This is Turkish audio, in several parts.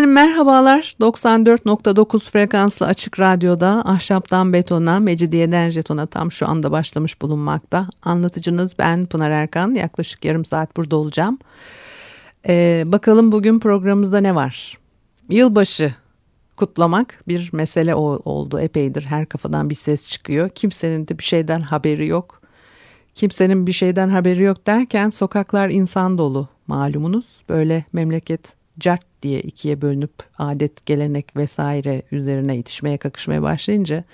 Efendim merhabalar. 94.9 frekanslı açık radyoda ahşaptan betona, mecidiyeden jetona tam şu anda başlamış bulunmakta. Anlatıcınız ben Pınar Erkan. Yaklaşık yarım saat burada olacağım. Ee, bakalım bugün programımızda ne var? Yılbaşı kutlamak bir mesele oldu epeydir. Her kafadan bir ses çıkıyor. Kimsenin de bir şeyden haberi yok. Kimsenin bir şeyden haberi yok derken sokaklar insan dolu malumunuz. Böyle memleket cart diye ikiye bölünüp adet, gelenek vesaire üzerine itişmeye kakışmaya başlayınca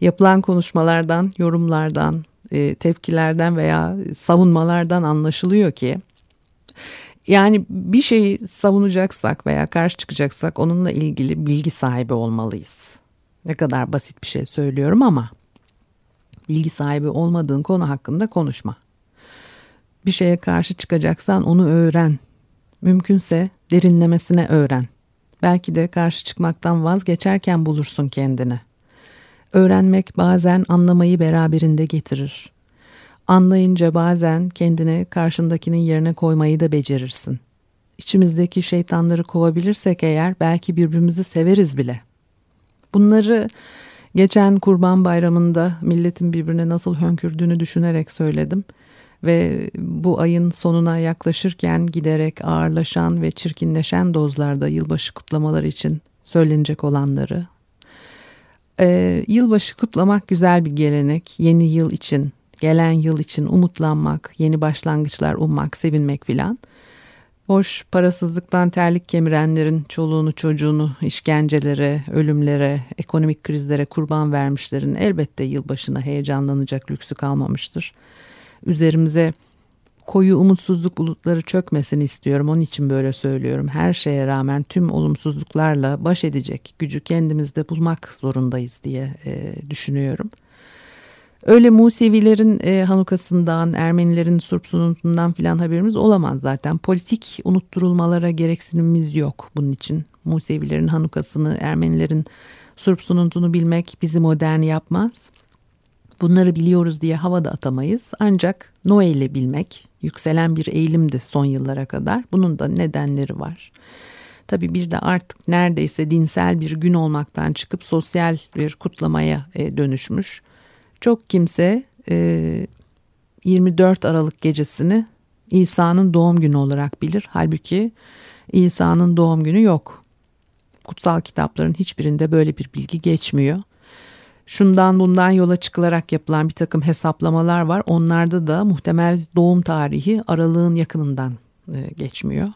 yapılan konuşmalardan, yorumlardan, e, tepkilerden veya savunmalardan anlaşılıyor ki yani bir şeyi savunacaksak veya karşı çıkacaksak onunla ilgili bilgi sahibi olmalıyız. Ne kadar basit bir şey söylüyorum ama bilgi sahibi olmadığın konu hakkında konuşma. Bir şeye karşı çıkacaksan onu öğren. Mümkünse derinlemesine öğren. Belki de karşı çıkmaktan vazgeçerken bulursun kendini. Öğrenmek bazen anlamayı beraberinde getirir. Anlayınca bazen kendini karşındakinin yerine koymayı da becerirsin. İçimizdeki şeytanları kovabilirsek eğer belki birbirimizi severiz bile. Bunları geçen Kurban Bayramı'nda milletin birbirine nasıl hönkürdüğünü düşünerek söyledim ve bu ayın sonuna yaklaşırken giderek ağırlaşan ve çirkinleşen dozlarda yılbaşı kutlamaları için söylenecek olanları. Ee, yılbaşı kutlamak güzel bir gelenek. Yeni yıl için, gelen yıl için umutlanmak, yeni başlangıçlar ummak, sevinmek filan. Hoş parasızlıktan terlik kemirenlerin çoluğunu çocuğunu işkencelere, ölümlere, ekonomik krizlere kurban vermişlerin elbette yılbaşına heyecanlanacak lüksü kalmamıştır üzerimize koyu umutsuzluk bulutları çökmesini istiyorum. Onun için böyle söylüyorum. Her şeye rağmen tüm olumsuzluklarla baş edecek gücü kendimizde bulmak zorundayız diye e, düşünüyorum. Öyle Musevilerin e, Hanukasından, Ermenilerin Surp Sununtu'ndan filan haberimiz olamaz zaten. Politik unutturulmalara gereksinimimiz yok bunun için. Musevilerin Hanukasını, Ermenilerin Surp Sununtu'nu bilmek bizi modern yapmaz. Bunları biliyoruz diye havada atamayız. Ancak Noel'i bilmek yükselen bir eğilimdi son yıllara kadar. Bunun da nedenleri var. Tabii bir de artık neredeyse dinsel bir gün olmaktan çıkıp sosyal bir kutlamaya e, dönüşmüş. Çok kimse e, 24 Aralık gecesini İsa'nın doğum günü olarak bilir. Halbuki İsa'nın doğum günü yok. Kutsal kitapların hiçbirinde böyle bir bilgi geçmiyor şundan bundan yola çıkılarak yapılan bir takım hesaplamalar var. Onlarda da muhtemel doğum tarihi aralığın yakınından e, geçmiyor.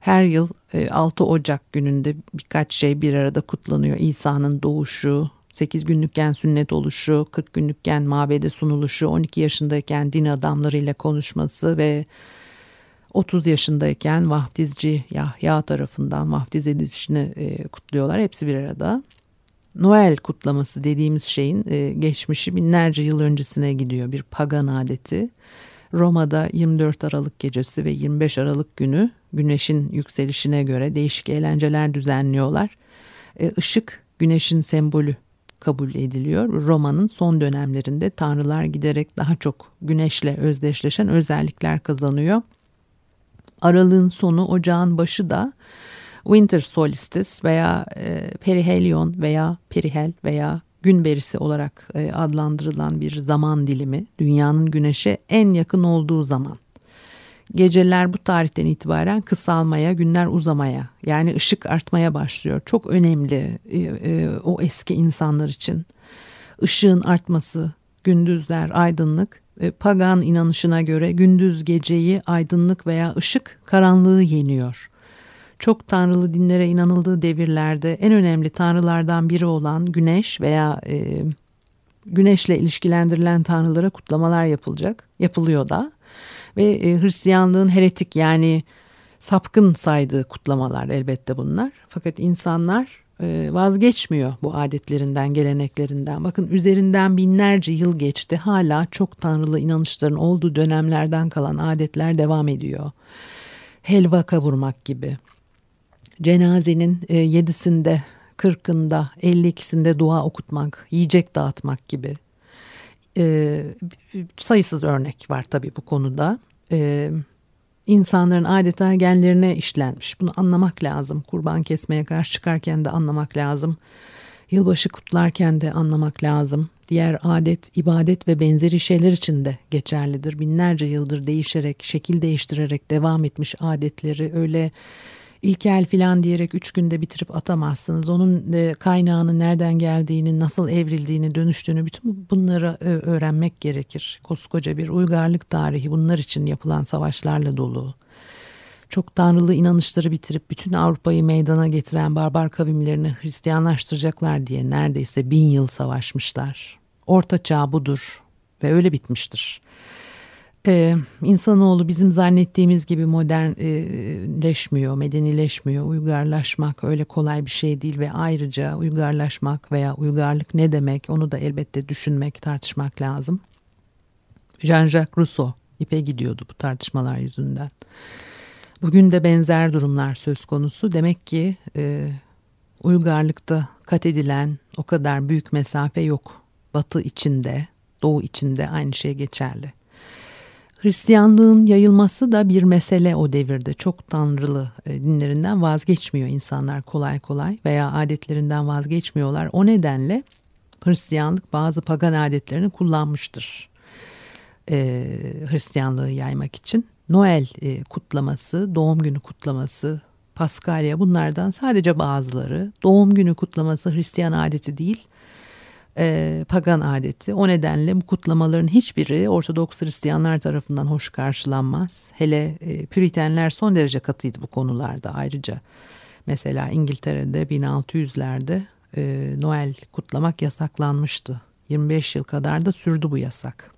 Her yıl 6 e, Ocak gününde birkaç şey bir arada kutlanıyor. İsa'nın doğuşu, 8 günlükken sünnet oluşu, 40 günlükken mabede sunuluşu, 12 yaşındayken din adamlarıyla konuşması ve 30 yaşındayken vaftizci Yahya tarafından vaftiz edilişini e, kutluyorlar. Hepsi bir arada. Noel kutlaması dediğimiz şeyin e, geçmişi binlerce yıl öncesine gidiyor bir pagan adeti. Roma'da 24 Aralık gecesi ve 25 Aralık günü güneşin yükselişine göre değişik eğlenceler düzenliyorlar. E, ışık güneşin sembolü kabul ediliyor. Roma'nın son dönemlerinde tanrılar giderek daha çok güneşle özdeşleşen özellikler kazanıyor. Aralığın sonu ocağın başı da winter solstice veya e, perihelion veya perihel veya gün berisi olarak e, adlandırılan bir zaman dilimi dünyanın güneşe en yakın olduğu zaman. Geceler bu tarihten itibaren kısalmaya, günler uzamaya yani ışık artmaya başlıyor. Çok önemli e, e, o eski insanlar için. Işığın artması, gündüzler, aydınlık e, pagan inanışına göre gündüz geceyi aydınlık veya ışık karanlığı yeniyor çok tanrılı dinlere inanıldığı devirlerde en önemli tanrılardan biri olan güneş veya e, güneşle ilişkilendirilen tanrılara kutlamalar yapılacak. Yapılıyor da. Ve e, Hristiyanlığın heretik yani sapkın saydığı kutlamalar elbette bunlar. Fakat insanlar e, vazgeçmiyor bu adetlerinden, geleneklerinden. Bakın üzerinden binlerce yıl geçti. Hala çok tanrılı inanışların olduğu dönemlerden kalan adetler devam ediyor. Helva kavurmak gibi. Cenazenin e, yedisinde, kırkında, elli ikisinde dua okutmak, yiyecek dağıtmak gibi. E, sayısız örnek var tabii bu konuda. Evet insanların adeta genlerine işlenmiş. Bunu anlamak lazım. Kurban kesmeye karşı çıkarken de anlamak lazım. Yılbaşı kutlarken de anlamak lazım. Diğer adet, ibadet ve benzeri şeyler için de geçerlidir. Binlerce yıldır değişerek, şekil değiştirerek devam etmiş adetleri öyle ilkel filan diyerek üç günde bitirip atamazsınız. Onun e, kaynağının nereden geldiğini, nasıl evrildiğini, dönüştüğünü bütün bunları e, öğrenmek gerekir. Koskoca bir uygarlık tarihi bunlar için yapılan savaşlarla dolu. Çok tanrılı inanışları bitirip bütün Avrupa'yı meydana getiren barbar kavimlerini Hristiyanlaştıracaklar diye neredeyse bin yıl savaşmışlar. Orta çağ budur ve öyle bitmiştir. Ee, insanoğlu bizim zannettiğimiz gibi modernleşmiyor, medenileşmiyor. Uygarlaşmak öyle kolay bir şey değil ve ayrıca uygarlaşmak veya uygarlık ne demek onu da elbette düşünmek, tartışmak lazım. Jean-Jacques Rousseau ipe gidiyordu bu tartışmalar yüzünden. Bugün de benzer durumlar söz konusu. Demek ki e, uygarlıkta kat edilen o kadar büyük mesafe yok. Batı içinde, doğu içinde aynı şey geçerli. Hristiyanlığın yayılması da bir mesele o devirde. Çok tanrılı e, dinlerinden vazgeçmiyor insanlar kolay kolay veya adetlerinden vazgeçmiyorlar. O nedenle Hristiyanlık bazı pagan adetlerini kullanmıştır. Ee, Hristiyanlığı yaymak için. Noel e, kutlaması, doğum günü kutlaması, Paskalya bunlardan sadece bazıları. Doğum günü kutlaması Hristiyan adeti değil e, pagan adeti. O nedenle bu kutlamaların hiçbiri Ortodoks Hristiyanlar tarafından hoş karşılanmaz. Hele e, Püritenler son derece katıydı bu konularda ayrıca. Mesela İngiltere'de 1600'lerde e, Noel kutlamak yasaklanmıştı. 25 yıl kadar da sürdü bu yasak.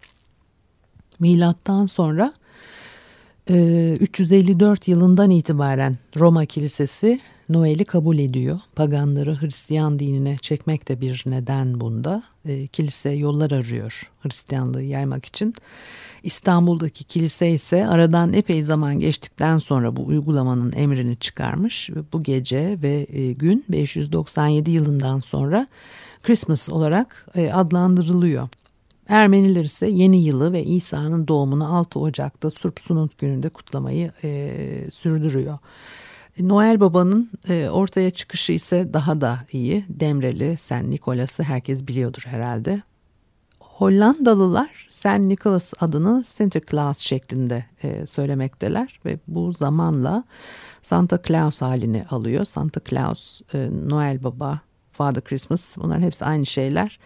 Milattan sonra 354 yılından itibaren Roma Kilisesi Noel'i kabul ediyor. Paganları Hristiyan dinine çekmek de bir neden bunda. E, kilise yollar arıyor Hristiyanlığı yaymak için. İstanbul'daki kilise ise aradan epey zaman geçtikten sonra bu uygulamanın emrini çıkarmış. Bu gece ve e, gün 597 yılından sonra Christmas olarak e, adlandırılıyor. Ermeniler ise yeni yılı ve İsa'nın doğumunu 6 Ocak'ta Surp Sunut gününde kutlamayı e, sürdürüyor. Noel Baba'nın e, ortaya çıkışı ise daha da iyi. Demreli, Sen Nikolas'ı herkes biliyordur herhalde. Hollandalılar Sen Nicholas adını Sinterklaas şeklinde e, söylemekteler ve bu zamanla Santa Claus halini alıyor. Santa Claus, e, Noel Baba, Father Christmas bunların hepsi aynı şeyler.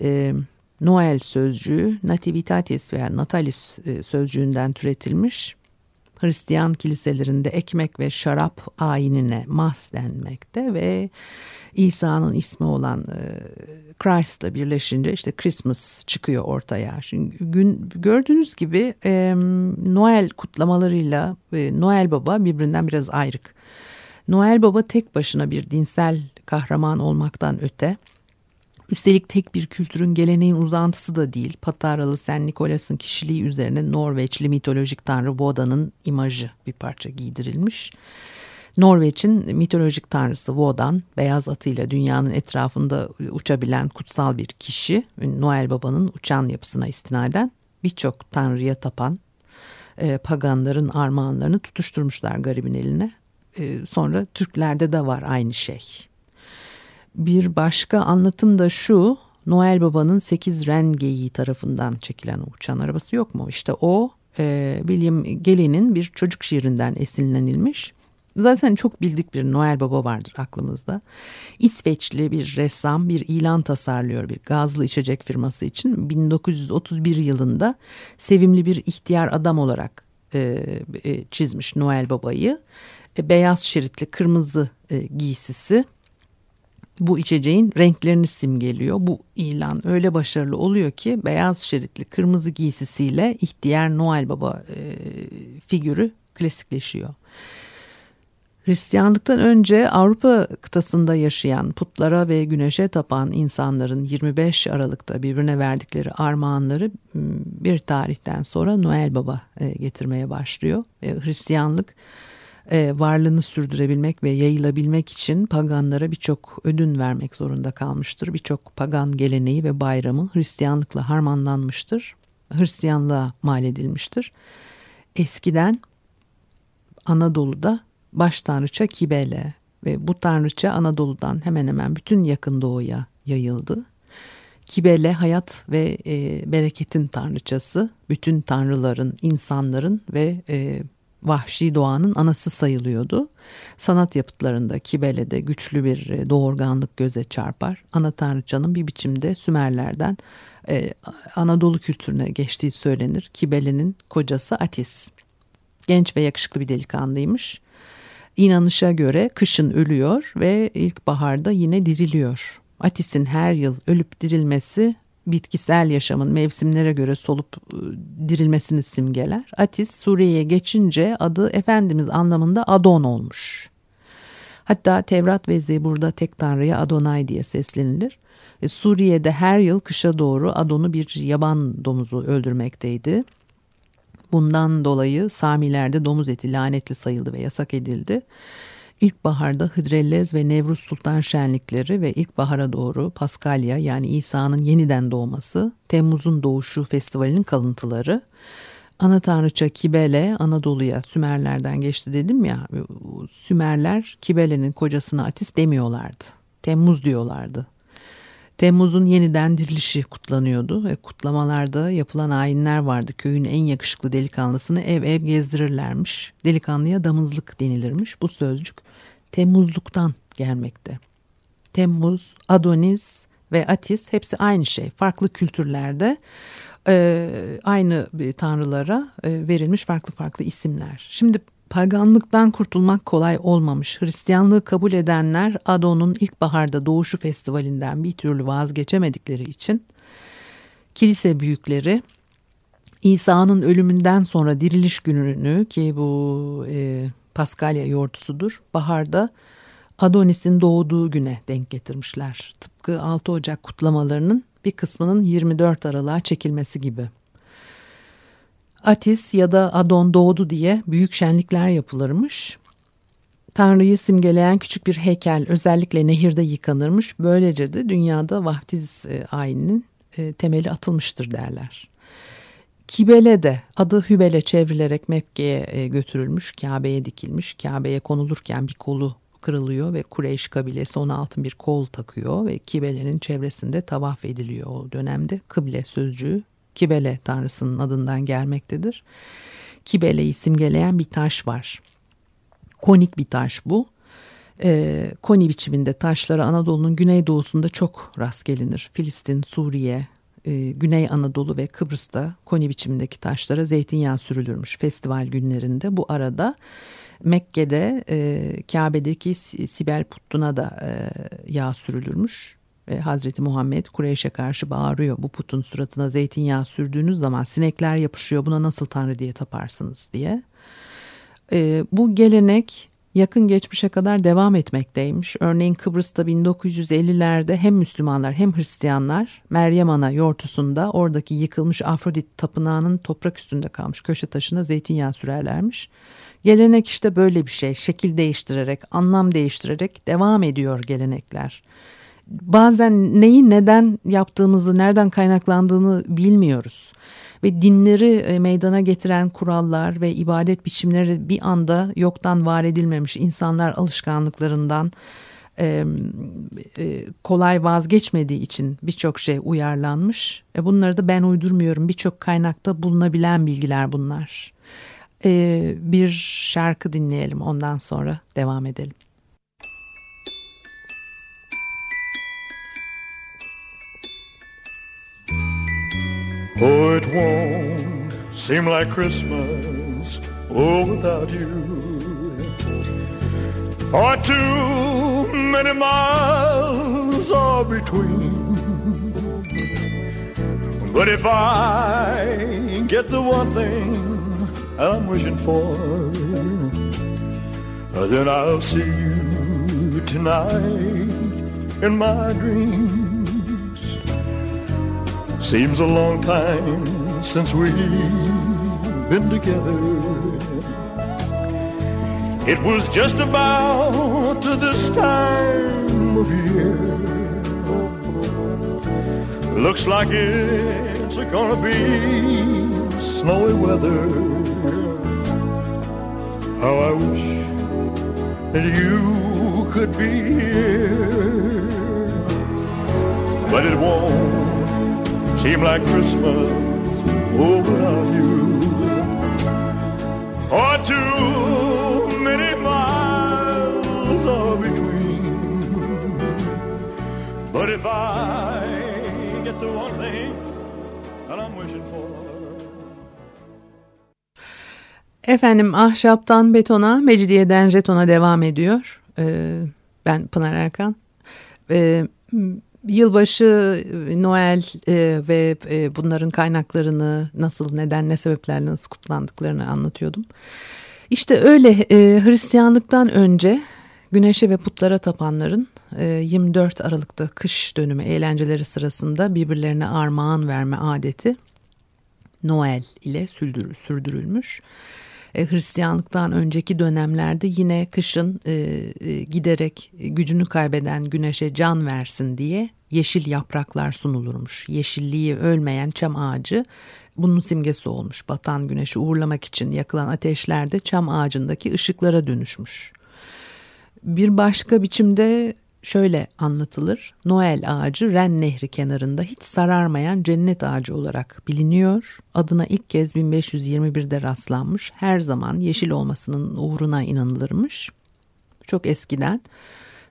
E, Noel sözcüğü Nativitatis veya Natalis sözcüğünden türetilmiş Hristiyan kiliselerinde ekmek ve şarap ayinine mas denmekte ve İsa'nın ismi olan e, Christ'la birleşince işte Christmas çıkıyor ortaya. Şimdi gün gördüğünüz gibi Noel kutlamalarıyla e, Noel Baba birbirinden biraz ayrık. Noel Baba tek başına bir dinsel kahraman olmaktan öte Üstelik tek bir kültürün geleneğin uzantısı da değil. Pataralı Sen Nikolas'ın kişiliği üzerine Norveçli mitolojik tanrı Voda'nın imajı bir parça giydirilmiş. Norveç'in mitolojik tanrısı Vodan, beyaz atıyla dünyanın etrafında uçabilen kutsal bir kişi. Noel Baba'nın uçan yapısına istinaden birçok tanrıya tapan e, paganların armağanlarını tutuşturmuşlar garibin eline. E, sonra Türklerde de var aynı şey. Bir başka anlatım da şu. Noel Baba'nın 8 ren geyiği tarafından çekilen uçan arabası yok mu? İşte o e, William Gelly'nin bir çocuk şiirinden esinlenilmiş. Zaten çok bildik bir Noel Baba vardır aklımızda. İsveçli bir ressam bir ilan tasarlıyor bir gazlı içecek firması için. 1931 yılında sevimli bir ihtiyar adam olarak e, e, çizmiş Noel Baba'yı. E, beyaz şeritli kırmızı e, giysisi bu içeceğin renklerini simgeliyor. Bu ilan öyle başarılı oluyor ki beyaz şeritli kırmızı giysisiyle ihtiyar Noel Baba e, figürü klasikleşiyor. Hristiyanlıktan önce Avrupa kıtasında yaşayan putlara ve güneşe tapan insanların 25 Aralık'ta birbirine verdikleri armağanları bir tarihten sonra Noel Baba e, getirmeye başlıyor. Hristiyanlık e, varlığını sürdürebilmek ve yayılabilmek için paganlara birçok ödün vermek zorunda kalmıştır. Birçok pagan geleneği ve bayramı Hristiyanlıkla harmanlanmıştır. Hristiyanlığa mal edilmiştir. Eskiden Anadolu'da baş tanrıça Kibele ve bu tanrıça Anadolu'dan hemen hemen bütün yakın doğuya yayıldı. Kibele hayat ve e, bereketin tanrıçası, bütün tanrıların, insanların ve e, vahşi doğanın anası sayılıyordu. Sanat yapıtlarında Kibele'de güçlü bir e, doğurganlık göze çarpar. Ana tanrıçanın bir biçimde Sümerlerden e, Anadolu kültürüne geçtiği söylenir. Kibele'nin kocası Atis. Genç ve yakışıklı bir delikanlıymış. İnanışa göre kışın ölüyor ve ilkbaharda yine diriliyor. Atis'in her yıl ölüp dirilmesi bitkisel yaşamın mevsimlere göre solup ıı, dirilmesini simgeler. Atis Suriye'ye geçince adı Efendimiz anlamında Adon olmuş. Hatta Tevrat ve Zebur'da tek tanrıya Adonay diye seslenilir. E, Suriye'de her yıl kışa doğru Adon'u bir yaban domuzu öldürmekteydi. Bundan dolayı Samilerde domuz eti lanetli sayıldı ve yasak edildi. İlkbaharda Hıdrellez ve Nevruz Sultan şenlikleri ve ilkbahara doğru Paskalya yani İsa'nın yeniden doğması, Temmuz'un doğuşu festivalinin kalıntıları, Ana Tanrıça Kibele Anadolu'ya Sümerlerden geçti dedim ya. Sümerler Kibele'nin kocasına Atis demiyorlardı. Temmuz diyorlardı. Temmuz'un yeniden dirilişi kutlanıyordu ve kutlamalarda yapılan ayinler vardı. Köyün en yakışıklı delikanlısını ev ev gezdirirlermiş. Delikanlıya damızlık denilirmiş. Bu sözcük Temmuzluktan gelmekte. Temmuz, Adonis ve Atis hepsi aynı şey. Farklı kültürlerde e, aynı tanrılara e, verilmiş farklı farklı isimler. Şimdi paganlıktan kurtulmak kolay olmamış. Hristiyanlığı kabul edenler Adon'un ilkbaharda doğuşu festivalinden bir türlü vazgeçemedikleri için kilise büyükleri İsa'nın ölümünden sonra diriliş gününü ki bu e, Paskalya yoğurtusudur. Baharda Adonis'in doğduğu güne denk getirmişler. Tıpkı 6 Ocak kutlamalarının bir kısmının 24 Aralık'a çekilmesi gibi. Atis ya da Adon doğdu diye büyük şenlikler yapılırmış. Tanrı'yı simgeleyen küçük bir heykel özellikle nehirde yıkanırmış. Böylece de dünyada vaftiz e, ayininin e, temeli atılmıştır derler. Kibele de adı Hübel'e çevrilerek Mekke'ye e, götürülmüş, Kabe'ye dikilmiş. Kabe'ye konulurken bir kolu kırılıyor ve Kureyş kabilesi ona altın bir kol takıyor ve Kibele'nin çevresinde tavaf ediliyor o dönemde. Kıble sözcüğü Kibele tanrısının adından gelmektedir. Kibele'yi simgeleyen bir taş var. Konik bir taş bu. E, koni biçiminde taşlara Anadolu'nun güneydoğusunda çok rast gelinir. Filistin, Suriye, e, Güney Anadolu ve Kıbrıs'ta koni biçimindeki taşlara zeytinyağı sürülürmüş festival günlerinde. Bu arada Mekke'de e, Kabe'deki Sibel Puttu'na da e, yağ sürülürmüş. Hazreti Muhammed Kureyş'e karşı bağırıyor. Bu putun suratına zeytinyağı sürdüğünüz zaman sinekler yapışıyor buna nasıl tanrı diye taparsınız diye. Bu gelenek yakın geçmişe kadar devam etmekteymiş. Örneğin Kıbrıs'ta 1950'lerde hem Müslümanlar hem Hristiyanlar Meryem Ana yortusunda oradaki yıkılmış Afrodit tapınağının toprak üstünde kalmış köşe taşına zeytinyağı sürerlermiş. Gelenek işte böyle bir şey şekil değiştirerek anlam değiştirerek devam ediyor gelenekler. Bazen neyi neden yaptığımızı nereden kaynaklandığını bilmiyoruz ve dinleri e, meydana getiren kurallar ve ibadet biçimleri bir anda yoktan var edilmemiş insanlar alışkanlıklarından e, kolay vazgeçmediği için birçok şey uyarlanmış. E, bunları da ben uydurmuyorum. Birçok kaynakta bulunabilen bilgiler bunlar. E, bir şarkı dinleyelim ondan sonra devam edelim. Oh, it won't seem like Christmas, oh, without you. For too many miles are between. But if I get the one thing I'm wishing for, then I'll see you tonight in my dreams. Seems a long time since we've been together. It was just about to this time of year. Looks like it's gonna be snowy weather. How I wish that you could be here. But it won't seem like Christmas without you. Or too many miles are between. But if I get the one thing that I'm wishing for. Efendim ahşaptan betona, mecidiyeden jetona devam ediyor. Ee, ben Pınar Erkan. Ee, yılbaşı, Noel e, ve e, bunların kaynaklarını nasıl, neden, ne sebeplerle nasıl kutlandıklarını anlatıyordum. İşte öyle e, Hristiyanlıktan önce güneşe ve putlara tapanların e, 24 Aralık'ta kış dönümü eğlenceleri sırasında birbirlerine armağan verme adeti Noel ile sürdürül, sürdürülmüş. E, Hristiyanlıktan önceki dönemlerde yine kışın e, e, giderek gücünü kaybeden güneşe can versin diye yeşil yapraklar sunulurmuş. Yeşilliği ölmeyen çam ağacı bunun simgesi olmuş. Batan güneşi uğurlamak için yakılan ateşlerde çam ağacındaki ışıklara dönüşmüş. Bir başka biçimde şöyle anlatılır. Noel ağacı Ren Nehri kenarında hiç sararmayan cennet ağacı olarak biliniyor. Adına ilk kez 1521'de rastlanmış. Her zaman yeşil olmasının uğruna inanılırmış. Çok eskiden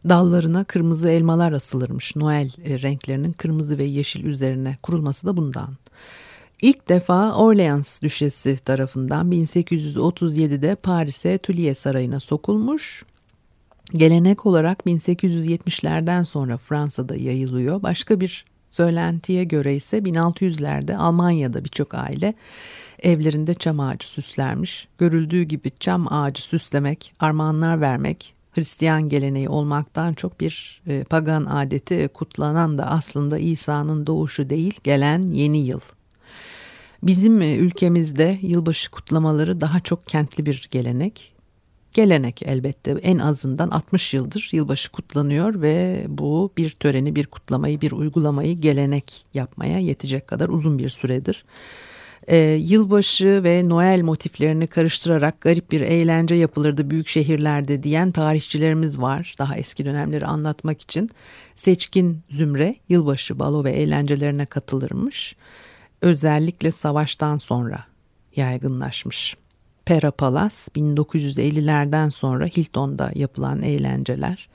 dallarına kırmızı elmalar asılırmış. Noel e, renklerinin kırmızı ve yeşil üzerine kurulması da bundan. İlk defa Orleans Düşesi tarafından 1837'de Paris'e Tülye Sarayı'na sokulmuş. Gelenek olarak 1870'lerden sonra Fransa'da yayılıyor. Başka bir söylentiye göre ise 1600'lerde Almanya'da birçok aile evlerinde çam ağacı süslermiş. Görüldüğü gibi çam ağacı süslemek, armağanlar vermek Hristiyan geleneği olmaktan çok bir e, pagan adeti kutlanan da aslında İsa'nın doğuşu değil gelen yeni yıl. Bizim e, ülkemizde yılbaşı kutlamaları daha çok kentli bir gelenek gelenek elbette en azından 60 yıldır yılbaşı kutlanıyor ve bu bir töreni, bir kutlamayı, bir uygulamayı gelenek yapmaya yetecek kadar uzun bir süredir. Ee, yılbaşı ve Noel motiflerini karıştırarak garip bir eğlence yapılırdı büyük şehirlerde diyen tarihçilerimiz var. Daha eski dönemleri anlatmak için seçkin zümre yılbaşı balo ve eğlencelerine katılırmış. Özellikle savaştan sonra yaygınlaşmış. Pera Palace 1950'lerden sonra Hilton'da yapılan eğlenceler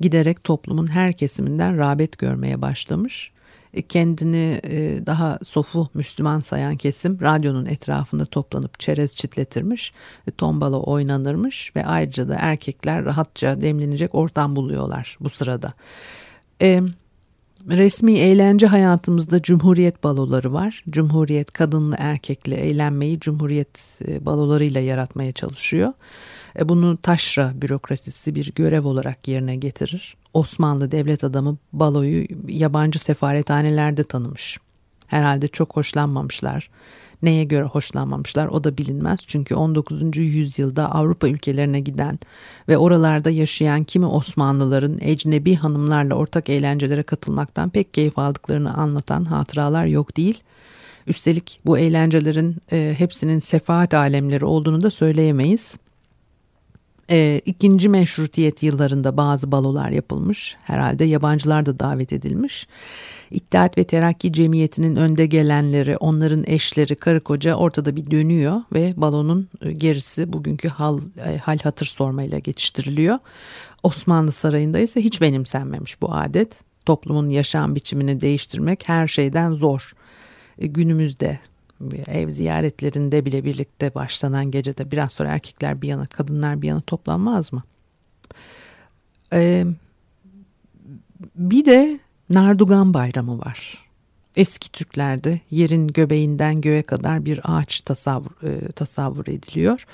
giderek toplumun her kesiminden rağbet görmeye başlamış. E, kendini e, daha sofu Müslüman sayan kesim radyonun etrafında toplanıp çerez çitletirmiş, e, tombala oynanırmış ve ayrıca da erkekler rahatça demlenecek ortam buluyorlar bu sırada. Resmi eğlence hayatımızda Cumhuriyet baloları var. Cumhuriyet kadınlı erkekli eğlenmeyi Cumhuriyet e, balolarıyla yaratmaya çalışıyor. E, bunu taşra bürokrasisi bir görev olarak yerine getirir. Osmanlı devlet adamı baloyu yabancı sefarethanelerde tanımış. Herhalde çok hoşlanmamışlar. Neye göre hoşlanmamışlar o da bilinmez. Çünkü 19. yüzyılda Avrupa ülkelerine giden ve oralarda yaşayan kimi Osmanlıların ecnebi hanımlarla ortak eğlencelere katılmaktan pek keyif aldıklarını anlatan hatıralar yok değil. Üstelik bu eğlencelerin e, hepsinin sefaat alemleri olduğunu da söyleyemeyiz. E, ikinci meşrutiyet yıllarında bazı balolar yapılmış. Herhalde yabancılar da davet edilmiş. İttihat ve Terakki Cemiyeti'nin önde gelenleri, onların eşleri, karı koca ortada bir dönüyor ve balonun e, gerisi bugünkü hal, e, hal hatır sormayla geçiştiriliyor. Osmanlı Sarayı'nda ise hiç benimsenmemiş bu adet. Toplumun yaşam biçimini değiştirmek her şeyden zor. E, günümüzde ev ziyaretlerinde bile birlikte başlanan gecede biraz sonra erkekler bir yana kadınlar bir yana toplanmaz mı? Ee, bir de Nardugan Bayramı var. Eski Türklerde yerin göbeğinden göğe kadar bir ağaç tasavvur, e, tasavvur ediliyor.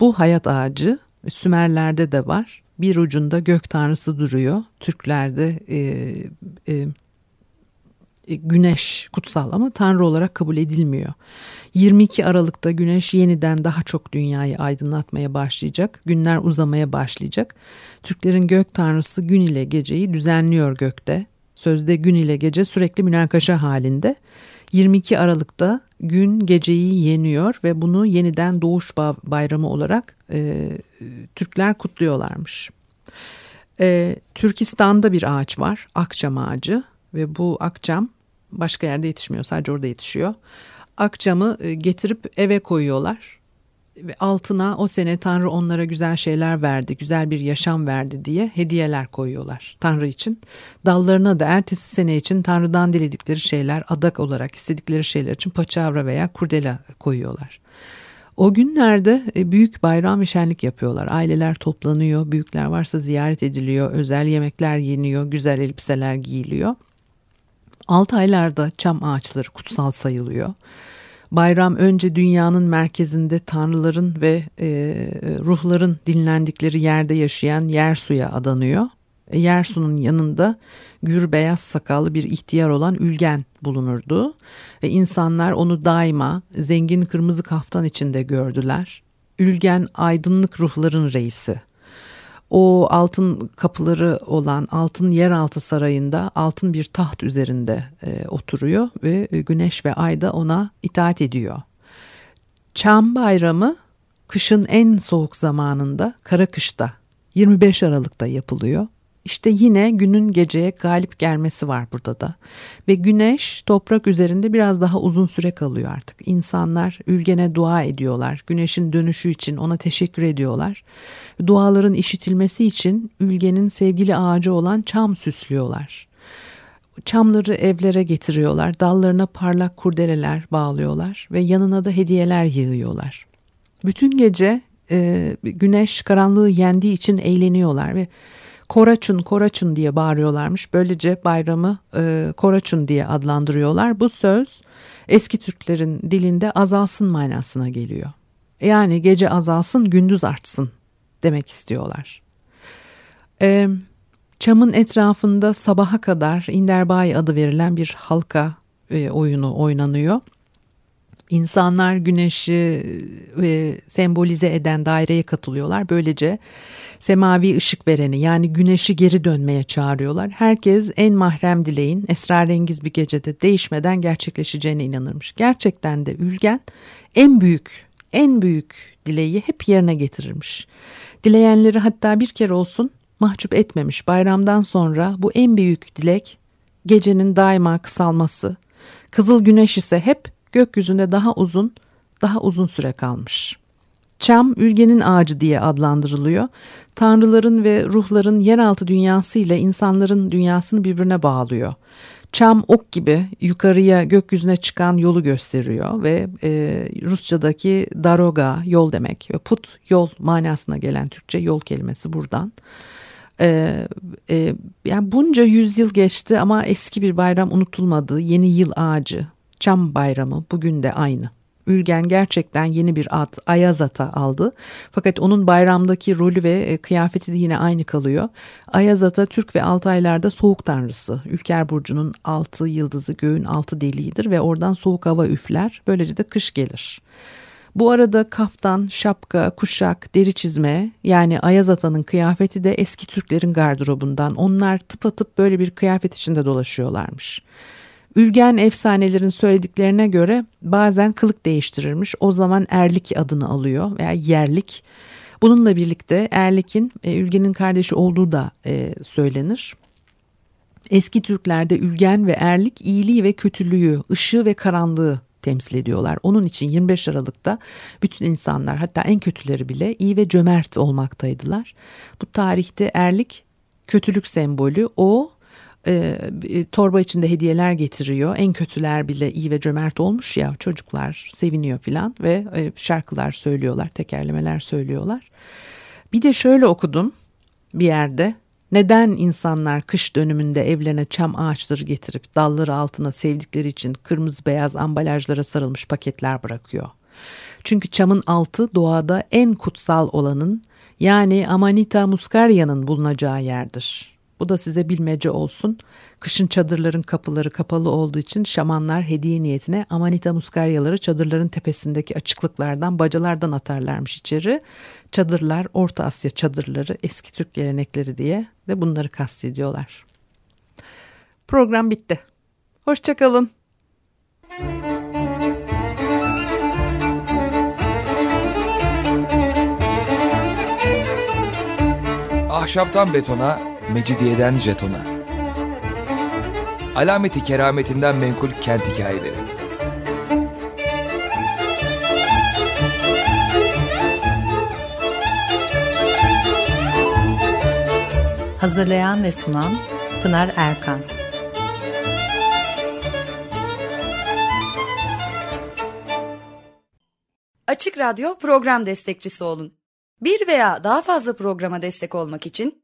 Bu hayat ağacı Sümerlerde de var. Bir ucunda gök tanrısı duruyor. Türklerde e, e, e, güneş kutsal ama tanrı olarak kabul edilmiyor. 22 Aralık'ta güneş yeniden daha çok dünyayı aydınlatmaya başlayacak. Günler uzamaya başlayacak. Türklerin gök tanrısı gün ile geceyi düzenliyor gökte. Sözde gün ile gece sürekli münakaşa halinde. 22 Aralık'ta gün geceyi yeniyor ve bunu yeniden doğuş bayramı olarak e, Türkler kutluyorlarmış. E, Türkistan'da bir ağaç var, akçam ağacı ve bu akçam başka yerde yetişmiyor, sadece orada yetişiyor. Akçamı e, getirip eve koyuyorlar altına o sene Tanrı onlara güzel şeyler verdi, güzel bir yaşam verdi diye hediyeler koyuyorlar Tanrı için. Dallarına da ertesi sene için Tanrı'dan diledikleri şeyler adak olarak istedikleri şeyler için paçavra veya kurdela koyuyorlar. O günlerde e, büyük bayram ve şenlik yapıyorlar. Aileler toplanıyor, büyükler varsa ziyaret ediliyor, özel yemekler yeniyor, güzel elbiseler giyiliyor. Altı aylarda çam ağaçları kutsal sayılıyor. Bayram önce dünyanın merkezinde tanrıların ve e, ruhların dinlendikleri yerde yaşayan Yersu'ya adanıyor. E, Yersu'nun yanında gür beyaz sakallı bir ihtiyar olan Ülgen bulunurdu. Ve insanlar onu daima zengin kırmızı kaftan içinde gördüler. Ülgen aydınlık ruhların reisi o altın kapıları olan altın yeraltı sarayında altın bir taht üzerinde e, oturuyor ve e, güneş ve ay da ona itaat ediyor. Çam bayramı kışın en soğuk zamanında kara kışta 25 Aralık'ta yapılıyor. İşte yine günün geceye galip gelmesi var burada da. Ve güneş toprak üzerinde biraz daha uzun süre kalıyor artık. İnsanlar ülgene dua ediyorlar. Güneşin dönüşü için ona teşekkür ediyorlar. Duaların işitilmesi için ülgenin sevgili ağacı olan çam süslüyorlar. Çamları evlere getiriyorlar. Dallarına parlak kurdeleler bağlıyorlar ve yanına da hediyeler yığıyorlar. Bütün gece e, güneş karanlığı yendiği için eğleniyorlar ve Koraçun Koraçun diye bağırıyorlarmış. Böylece bayramı e, Koraçun diye adlandırıyorlar. Bu söz eski Türklerin dilinde azalsın manasına geliyor. Yani gece azalsın gündüz artsın demek istiyorlar. E, çamın etrafında sabaha kadar İnderbay adı verilen bir halka e, oyunu oynanıyor. İnsanlar güneşi e, sembolize eden daireye katılıyorlar. Böylece semavi ışık vereni yani güneşi geri dönmeye çağırıyorlar. Herkes en mahrem dileğin esrarengiz bir gecede değişmeden gerçekleşeceğine inanırmış. Gerçekten de Ülgen en büyük, en büyük dileği hep yerine getirirmiş. Dileyenleri hatta bir kere olsun mahcup etmemiş. Bayramdan sonra bu en büyük dilek gecenin daima kısalması. Kızıl güneş ise hep gökyüzünde daha uzun, daha uzun süre kalmış. Çam ülgenin ağacı diye adlandırılıyor. Tanrıların ve ruhların yeraltı dünyası ile insanların dünyasını birbirine bağlıyor. Çam ok gibi yukarıya gökyüzüne çıkan yolu gösteriyor ve e, Rusçadaki daroga yol demek ve put yol manasına gelen Türkçe yol kelimesi buradan. E, e, yani bunca yüzyıl geçti ama eski bir bayram unutulmadı. Yeni yıl ağacı, çam bayramı bugün de aynı. Ülgen gerçekten yeni bir ad Ayazat'a aldı. Fakat onun bayramdaki rolü ve e, kıyafeti de yine aynı kalıyor. Ayazat'a Türk ve Altaylarda soğuk tanrısı. Ülker Burcu'nun altı yıldızı göğün altı deliğidir ve oradan soğuk hava üfler. Böylece de kış gelir. Bu arada kaftan, şapka, kuşak, deri çizme yani Ayaz Ata'nın kıyafeti de eski Türklerin gardırobundan. Onlar tıpatıp böyle bir kıyafet içinde dolaşıyorlarmış. Ülgen efsanelerin söylediklerine göre bazen kılık değiştirirmiş. O zaman erlik adını alıyor veya yerlik. Bununla birlikte Erlik'in e, Ülgen'in kardeşi olduğu da e, söylenir. Eski Türklerde Ülgen ve Erlik iyiliği ve kötülüğü, ışığı ve karanlığı temsil ediyorlar. Onun için 25 Aralık'ta bütün insanlar hatta en kötüleri bile iyi ve cömert olmaktaydılar. Bu tarihte erlik kötülük sembolü o e, torba içinde hediyeler getiriyor. En kötüler bile iyi ve cömert olmuş ya çocuklar seviniyor filan ve e, şarkılar söylüyorlar, tekerlemeler söylüyorlar. Bir de şöyle okudum bir yerde. Neden insanlar kış dönümünde evlerine çam ağaçları getirip dalları altına sevdikleri için kırmızı beyaz ambalajlara sarılmış paketler bırakıyor? Çünkü çamın altı doğada en kutsal olanın Yani Amanita muscaria'nın bulunacağı yerdir. Bu da size bilmece olsun. Kışın çadırların kapıları kapalı olduğu için şamanlar hediye niyetine Amanita muscariaları çadırların tepesindeki açıklıklardan, bacalardan atarlarmış içeri. Çadırlar Orta Asya çadırları, eski Türk gelenekleri diye de bunları kastediyorlar. Program bitti. Hoşçakalın. Ahşaptan betona, mecidiyeden jetona. Alameti kerametinden menkul kent hikayeleri. Hazırlayan ve sunan Pınar Erkan. Açık Radyo program destekçisi olun. Bir veya daha fazla programa destek olmak için